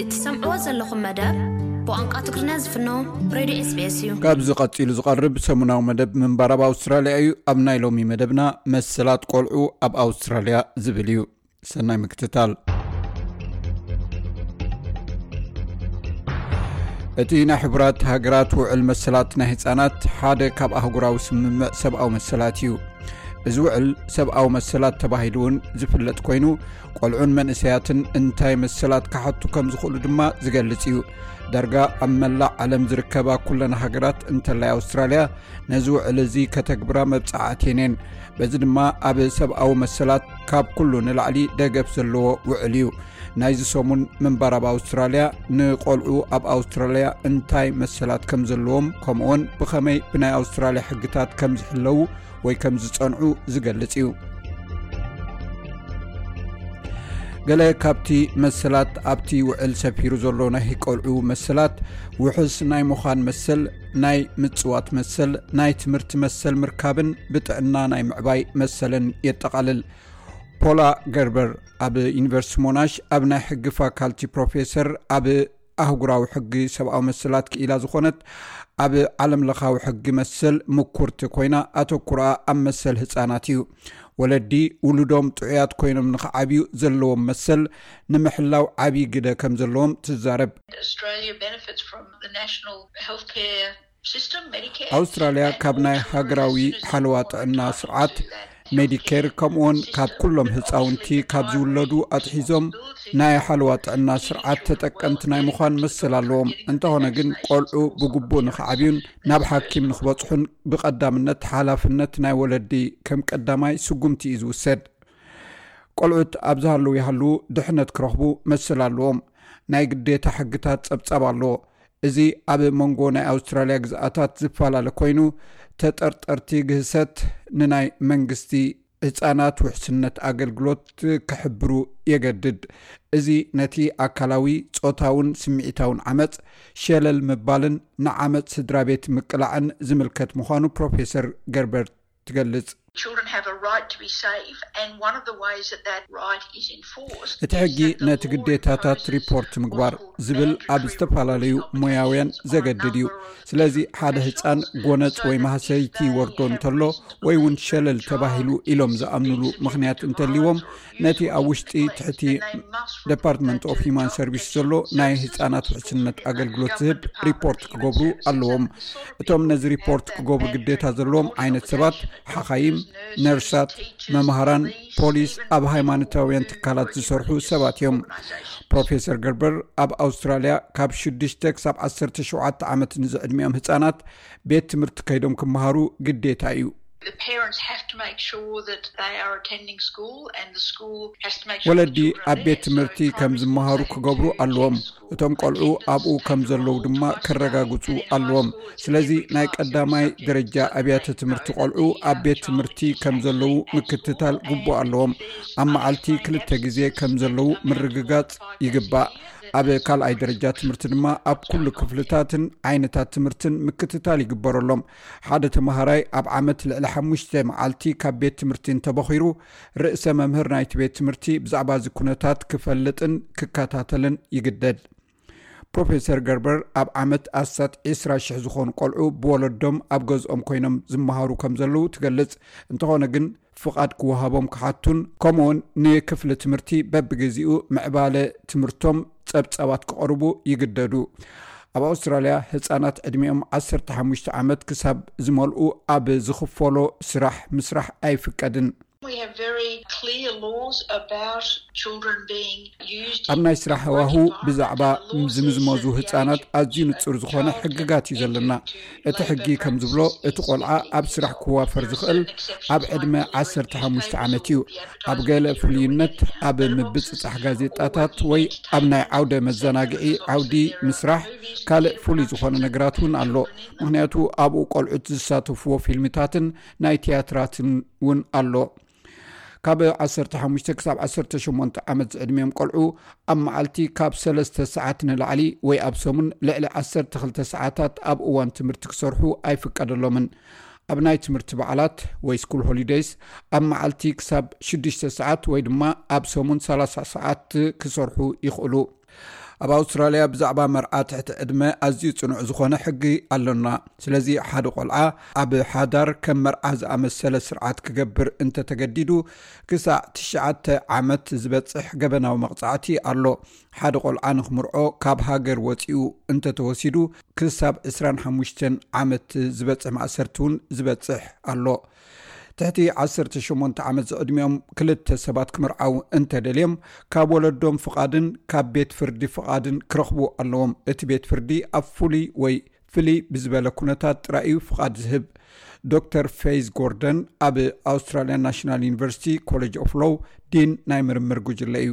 እትሰምዕዎ ዘለኹም መደብ ብቋንቋ ትግርኛ ዝፍኖ ሬድዮ ኤስቤስ እዩ። ካብዚ ቀፂሉ ዝቐርብ ሰሙናዊ መደብ ምንባር ኣብ ኣውስትራልያ እዩ። ኣብ ናይ ሎሚ መደብና መሰላት ቆልዑ ኣብ ኣውስትራልያ ዝብል እዩ። ሰናይ ምክትታል። እቲ ናይ ሕቡራት ሃገራት ውዕል መሰላት ናይ ህፃናት ሓደ ካብ ኣህጉራዊ ስምምዕ ሰብኣዊ መሰላት እዩ። እዚ ውዕል ሰብኣዊ መሰላት ተባሂሉ እውን ዝፍለጥ ኮይኑ ቆልዑን መንእሰያትን እንታይ መሰላት ካሓቱ ከም ዝኽእሉ ድማ ዝገልጽ እዩ ዳርጋ ኣብ መላእ ዓለም ዝርከባ ኩለን ሃገራት እንተላይ ኣውስትራልያ ነዚ ውዕል እዚ ከተግብራ መብፃዓት የን የን በዚ ድማ ኣብ ሰብኣዊ መሰላት ካብ ኩሉ ንላዕሊ ደገፍ ዘለዎ ውዕል እዩ ናይዚ ሰሙን ምንባር ኣብ ኣውስትራልያ ንቆልዑ ኣብ ኣውስትራልያ እንታይ መሰላት ከም ዘለዎም ከምኡዎን ብኸመይ ብናይ ኣውስትራልያ ሕግታት ከም ዝሕለዉ ወይ ከም ዝፀንዑ ዝገልፅ እዩ ገለ ካብቲ መሰላት ኣብቲ ውዕል ሰፊሩ ዘሎ ናይ ቆልዑ መሰላት ውሑስ ናይ ምዃን መሰል ናይ ምፅዋት መሰል ናይ ትምህርቲ መሰል ምርካብን ብጥዕና ናይ ምዕባይ መሰልን የጠቓልል ፖላ ገርበር ኣብ ዩኒቨርስቲ ሞናሽ ኣብ ናይ ሕጊ ፋካልቲ ፕሮፌሰር ኣብ ኣህጉራዊ ሕጊ ሰብኣዊ መሰላት ክኢላ ዝኾነት ኣብ ዓለም ለኻዊ ሕጊ መሰል ምኩርቲ ኮይና ኣተኩርኣ ኣብ መሰል ህፃናት እዩ ወለዲ ውሉዶም ጥዑያት ኮይኖም ንክዓብዩ ዘለዎም መሰል ንምሕላው ዓብዪ ግደ ከም ዘለዎም ትዛረብ ኣውስትራልያ ካብ ናይ ሃገራዊ ሓለዋ ጥዕና ስርዓት ሜዲኬር ከምኡውን ካብ ኩሎም ህፃውንቲ ካብ ዝውለዱ ኣትሒዞም ናይ ሓለዋ ጥዕና ስርዓት ተጠቀምቲ ናይ ምዃን መሰል ኣለዎም እንተኾነ ግን ቆልዑ ብግቡእ ንክዓብዩን ናብ ሓኪም ንክበፅሑን ብቀዳምነት ሓላፍነት ናይ ወለዲ ከም ቀዳማይ ስጉምቲ እዩ ዝውሰድ ቆልዑት ኣብ ዝሃለዉ ይሃልዉ ድሕነት ክረኽቡ መሰል ኣለዎም ናይ ግዴታ ሕግታት ፀብፃብ ኣለዎ እዚ ኣብ መንጎ ናይ ኣውስትራልያ ግዝኣታት ዝፈላለ ኮይኑ ተጠርጠርቲ ግህሰት ንናይ መንግስቲ ህፃናት ውሕስነት ኣገልግሎት ክሕብሩ የገድድ። እዚ ነቲ ኣካላዊ፣ ፆታውን ስምዒታውን ዓመፅ፣ ሸለል ምባልን ንዓመፅ ስድራቤት ምቅላዕን ዝምልከት ምዃኑ ፕሮፌሰር ገርበርት ትገልጽ። እቲ ሕጊ ነቲ ግዴታታት ሪፖርት ምግባር ዝብል ኣብ ዝተፈላለዩ ሞያውያን ዘገድድ እዩ። ስለዚ ሓደ ህፃን ጎነፅ ወይ ማህሰይቲ ይወርዶ እንተሎ ወይ እውን ሸለል ተባሂሉ ኢሎም ዝኣምንሉ ምክንያት እንተልዎም ነቲ ኣብ ውሽጢ ትሕቲ ደፓርትመንት ኦፍ ሂማን ሰርቪስ ዘሎ ናይ ህፃናት ውሕስነት ኣገልግሎት ዝህብ ሪፖርት ክገብሩ ኣለዎም እቶም ነዚ ሪፖርት ክገብሩ ግዴታ ዘለዎም ዓይነት ሰባት ሓኻይም ነርሳት መምሃራን ፖሊስ ኣብ ሃይማኖታውያን ትካላት ዝሰርሑ ሰባት እዮም ፕሮፌሰር ገርበር ኣብ ኣውስትራልያ ካብ 6ዱሽተ ክሳብ 1ሸ ዓመት ንዝዕድሚኦም ህፃናት ቤት ትምህርቲ ከይዶም ክመሃሩ ግዴታ እዩ። ወለዲ ኣብ ቤት ትምህርቲ ከም ዝመሃሩ ክገብሩ ኣለዎም፣ እቶም ቆልዑ ኣብኡ ከም ዘለዉ ድማ ከረጋግፁ ኣለዎም። ስለዚ ናይ ቀዳማይ ደረጃ ኣብያተ ትምህርቲ ቆልዑ ኣብ ቤት ትምህርቲ ከም ዘለዉ ምክትታል ግቡእ ኣለዎም። ኣብ መዓልቲ ክልተ ግዜ ከም ዘለዉ ምርግጋፅ ይግባእ። ኣብ ካልኣይ ደረጃ ትምህርቲ ድማ ኣብ ኩሉ ክፍልታትን ዓይነታት ትምህርትን ምክትታል ይግበረሎም ሓደ ተምሃራይ ኣብ ዓመት ልዕሊ ሓሙሽተ መዓልቲ ካብ ቤት ትምህርቲ እንተበኺሩ ርእሰ መምህር ናይቲ ቤት ትምህርቲ ብዛዕባ እዚ ኩነታት ክፈልጥን ክከታተልን ይግደድ ፕሮፌሰር ገርበር ኣብ ዓመት ኣስታት 20ራ00 ዝኾኑ ቆልዑ ብወለዶም ኣብ ገዝኦም ኮይኖም ዝመሃሩ ከም ዘለዉ ትገልፅ እንተኾነ ግን ፍቓድ ክወሃቦም ክሓቱን ከምኡውን ንክፍሊ ትምህርቲ በብግዜኡ ምዕባለ ትምህርቶም ጸብጻባት ክቐርቡ ይግደዱ። ኣብ ኣውስትራልያ ህጻናት ዕድሜኦም 15 ዓመት ክሳብ ዝመልኡ ኣብ ዝኽፈሎ ስራሕ ምስራሕ ኣይፍቀድን። ኣብ ናይ ስራሕ ሃዋህው ብዛዕባ ዝምዝመዙ ህጻናት ኣዝዩ ንጹር ዝኾነ ሕግጋት እዩ ዘለና። እቲ ሕጊ ከም ዝብሎ እቲ ቆልዓ ኣብ ስራሕ ክዋፈር ዝኽእል ኣብ ዕድመ ዓሰርተ ሓሙሽተ ዓመት እዩ። ኣብ ገለ ፍሉይነት ኣብ ምብጽጻሕ ጋዜጣታት ወይ ኣብ ናይ ዓውደ መዘናግዒ ዓውዲ ምስራሕ ካልእ ፍሉይ ዝኾነ ነገራት እውን ኣሎ። ምኽንያቱ ኣብኡ ቆልዑት ዝሳተፍዎ ፊልምታትን ናይ ትያትራትን እውን ኣሎ። ካብ 15 ክሳብ 18 ዓመት ዝዕድሚኦም ቆልዑ ኣብ መዓልቲ ካብ ሰለስተ ሰዓት ንላዕሊ ወይ ኣብ ሰሙን ልዕሊ 12 ሰዓታት ኣብ እዋን ትምህርቲ ክሰርሑ ኣይፍቀደሎምን ኣብ ናይ ትምህርቲ በዓላት ወይ ስኩል ሆሊደይስ ኣብ መዓልቲ ክሳብ 6ዱሽተ ሰዓት ወይ ድማ ኣብ ሰሙን 30 ሰዓት ክሰርሑ ይኽእሉ ኣብ ኣውስትራልያ ብዛዕባ መርዓ ትሕቲ ዕድመ ኣዝዩ ፅኑዕ ዝኾነ ሕጊ ኣሎና ስለዚ ሓደ ቆልዓ ኣብ ሓዳር ከም መርዓ ዝኣመሰለ ስርዓት ክገብር እንተተገዲዱ ክሳዕ ትሽዓተ ዓመት ዝበፅሕ ገበናዊ መቕፃዕቲ ኣሎ ሓደ ቆልዓ ንክምርዖ ካብ ሃገር ወፂኡ እንተተወሲዱ ክሳብ 25 ዓመት ዝበፅሕ ማእሰርቲ እውን ዝበፅሕ ኣሎ ትሕቲ ዓሰርተ ሸሞንተ ዓመት ዝዕድሚኦም ክልተ ሰባት ክምርዓው እንተደልዮም ካብ ወለዶም ፍቓድን ካብ ቤት ፍርዲ ፍቓድን ክረኽቡ ኣለዎም። እቲ ቤት ፍርዲ ኣብ ፍሉይ ወይ ፍልይ ብዝበለ ኩነታት ጥራይ እዩ ፍቓድ ዝህብ። ዶክተር ፌይዝ ጎርደን ኣብ ኣውስትራልያ ናሽናል ዩኒቨርሲቲ ኮሌጅ ኦፍ ሎው ዲን ናይ ምርምር ጉጅለ እዩ።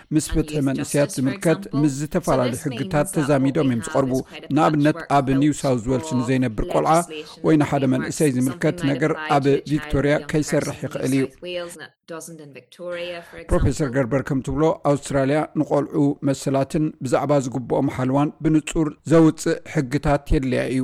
ምስ ፍትሒ መንእስያት ዝምልከት ምስ ዝተፈላለዩ ሕግታት ተዛሚዶም እዮም ዝቐርቡ ንኣብነት ኣብ ኒው ሳውት ዌልስ ንዘይነብር ቆልዓ ወይ ንሓደ መንእሰይ ዝምልከት ነገር ኣብ ቪክቶርያ ከይሰርሕ ይኽእል እዩ ፕሮፌሰር ገርበር ከም ትብሎ ኣውስትራልያ ንቆልዑ መሰላትን ብዛዕባ ዝግብኦም ሓልዋን ብንፁር ዘውፅእ ሕግታት የድልያ እዩ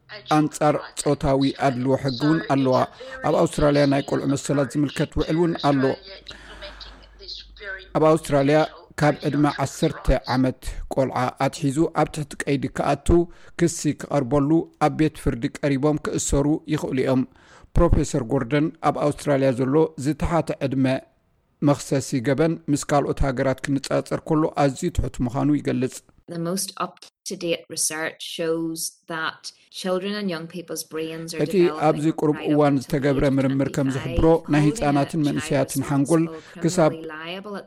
ኣንጻር ፆታዊ ኣድልዎ ሕጊ እውን ኣለዋ ኣብ ኣውስትራልያ ናይ ቆልዑ መሰላት ዝምልከት ውዕል እውን ኣሎ ኣብ ኣውስትራልያ ካብ ዕድመ ዓሰርተ ዓመት ቆልዓ ኣትሒዙ ኣብ ትሕቲ ቀይዲ ክኣቱ ክሲ ክቐርበሉ ኣብ ቤት ፍርዲ ቀሪቦም ክእሰሩ ይኽእሉ እዮም ፕሮፌሰር ጎርደን ኣብ ኣውስትራልያ ዘሎ ዝተሓተ ዕድመ መኽሰሲ ገበን ምስ ካልኦት ሃገራት ክነጻጸር ከሎ ኣዝዩ ትሑት ምዃኑ ይገልጽ። እቲ ኣብዚ ቅሩብ እዋን ዝተገብረ ምርምር ከም ዝሕብሮ፣ ናይ ህጻናትን መንእሰያትን ሓንጎል ክሳብ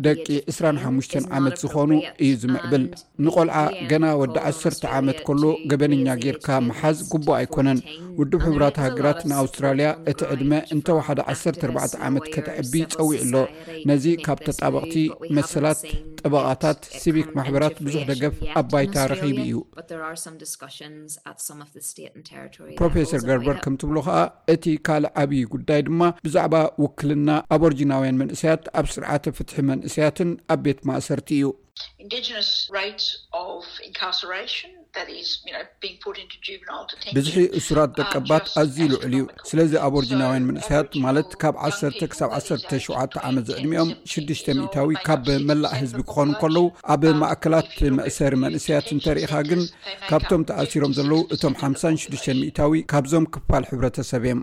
ደቂ ዕስራን ሓሙሽተን ዓመት ዝኾኑ እዩ ዝምዕብል። ንቆልዓ ገና ወዲ ዓሰርተ ዓመት ከሎ ገበነኛ ጌርካ ምሓዝ ግቡእ ኣይኮነን። ውድብ ሕቡራት ሃገራት ንኣውስትራልያ እቲ ዕድመ እንተወሓደ ዓሰርተ ኣርባዕተ ዓመት ከተዕቢ ጸዊዑ ኣሎ። ነዚ ካብ ተጣበቕቲ መሰላት፣ ጠበቓታት፣ ሲቪክ ማሕበራት ብዙሕ ደገፍ ኣብ ባይታ ረኺቡ እዩ። ፕሮፌሰር ገርበር ከም ትብሎ ከኣ እቲ ካልእ ዓብዪ ጉዳይ ድማ ብዛዕባ ውክልና ኣበርጂናውያን መንእሰያት ኣብ ስርዓተ ፍትሒ መንእሰያትን ኣብ ቤት ማእሰርቲ እዩ። ብዝሒ እሱራት ደቀባት ኣዝዩ ልዑል እዩ ስለዚ ኣበርጅናውያን መንእሰያት ማለት ካብ ዓሰርተ ክሳብ ዓሰርተ ሸውዓተ ዓመት ዝዕድሚኦም ሽዱሽተ ሚታዊ ካብ መላእ ህዝቢ ክኾኑ ከለዉ ኣብ ማእከላት መእሰሪ መንእሰያት እንተርኢኻ ግን ካብቶም ተኣሲሮም ዘለዉ እቶም ሓምሳን ሽዱሽተ ሚታዊ ካብዞም ክፋል ሕብረተሰብ እዮም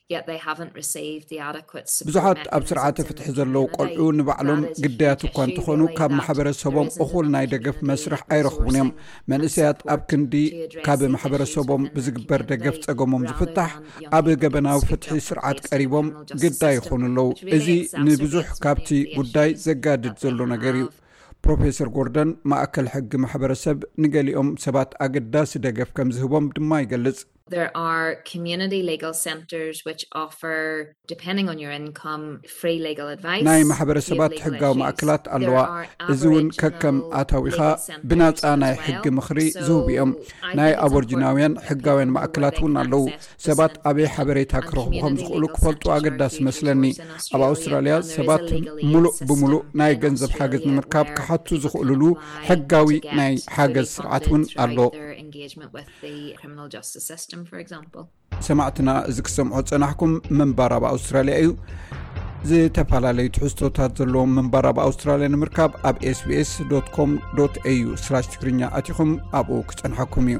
ብዙሓት ኣብ ስርዓተ ፍትሒ ዘለዉ ቆልዑ ንባዕሎም ግዳያት እኳ እንተኾኑ ካብ ማሕበረሰቦም እኹል ናይ ደገፍ መስርሕ ኣይረኽቡን እዮም መንእሰያት ኣብ ክንዲ ካብ ማሕበረሰቦም ብዝግበር ደገፍ ፀገሞም ዝፍታሕ ኣብ ገበናዊ ፍትሒ ስርዓት ቀሪቦም ግዳ ይኾኑ ኣለዉ እዚ ንብዙሕ ካብቲ ጉዳይ ዘጋድድ ዘሎ ነገር እዩ ፕሮፌሰር ጎርደን ማእከል ሕጊ ማሕበረሰብ ንገሊኦም ሰባት ኣገዳሲ ደገፍ ከም ዝህቦም ድማ ይገልፅ There are community legal centers which offer depending on your income free legal advice. ናይ ማሕበረሰባት ሕጋዊ ማእከላት ኣለዋ እዚ እውን ከከም ኣታዊኻ ብናጻ ናይ ሕጊ ምኽሪ ዝህቡ እዮም ናይ ኣቦርጅናውያን ሕጋውያን ማእከላት እውን ኣለዉ ሰባት ኣበይ ሓበሬታ ክረኽቡ ከም ዝኽእሉ ክፈልጡ ኣገዳሲ መስለኒ ኣብ ኣውስትራልያ ሰባት ሙሉእ ብምሉእ ናይ ገንዘብ ሓገዝ ንምርካብ ክሓቱ ዝኽእልሉ ሕጋዊ ናይ ሓገዝ ስርዓት እውን ኣሎ engagement with ሰማዕትና እዚ ክሰምዖ ዝፀናሕኩም ምንባር ኣብ ኣውስትራልያ እዩ ዝተፈላለዩ ትሕዝቶታት ዘለዎም ምንባር ኣብ ኣውስትራልያ ንምርካብ ኣብ ስbs ኮም au ስራሽ ትግርኛ ኣትኹም ኣብኡ ክፀንሐኩም እዩ